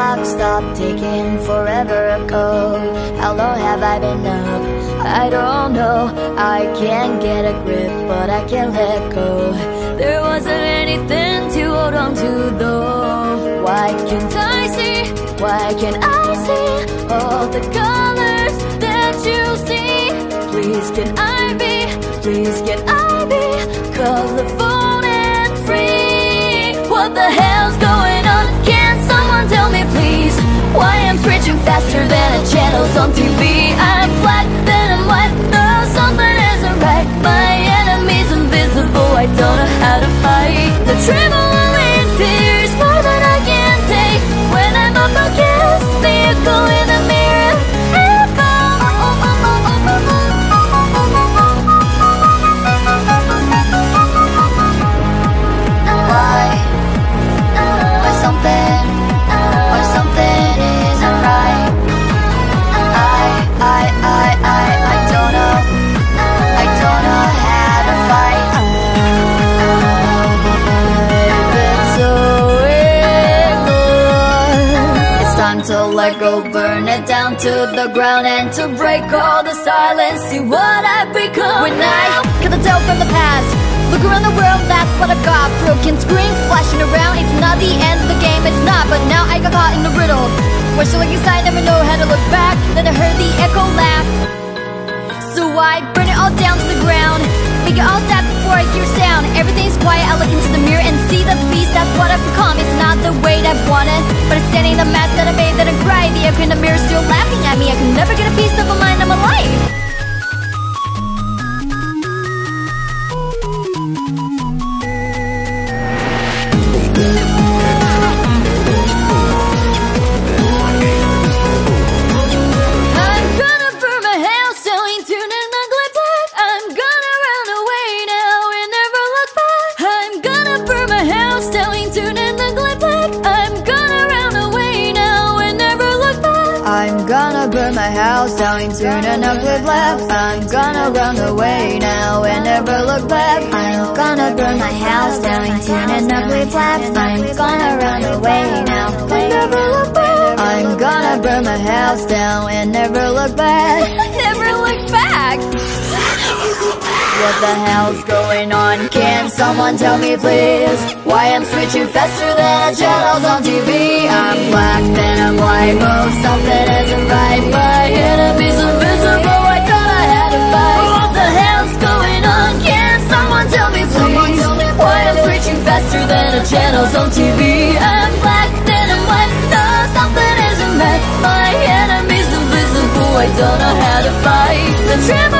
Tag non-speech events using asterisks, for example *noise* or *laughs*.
clock stopped ticking forever ago How long have I been up? I don't know I can't get a grip but I can't let go There wasn't anything to hold on to though Why can't I see? Why can't I see all the colors that you see? Please can I be? TV? I'm black, then I'm white. Something isn't right. My enemy's invisible. I don't know how to fight. The tremble in fear is more than I can take. When I'm up against the let go, burn it down to the ground, and to break all the silence. See what I've become when I cut the tail from the past. Look around the world, that's what I've got. Broken screen flashing around. It's not the end of the game, it's not. But now I got caught in the riddle. Wish to look inside, never know how to look back. Then I heard the echo laugh. So I burn it all down to the ground Make it all dead before I hear sound Everything's quiet, I look into the mirror and see the beast That's what I've become, it's not the way that I want it But it's standing the mask that I made that I cry. The echo in the mirror still laughing at me. I can never get a piece of a my house down into an ugly black. I'm gonna run away now and never look back. I'm gonna burn my house down into an ugly black. I'm gonna run away now and never look back. I'm gonna burn my house down and never look back. *laughs* never look back. What the hell's going on? Can someone tell me please? Why I'm switching faster than the channels on TV? I'm black, then I'm white. Oh, something isn't right. On TV? I'm black, then I'm white. No, something isn't right. My enemy's invisible. I don't know how to fight. The tremor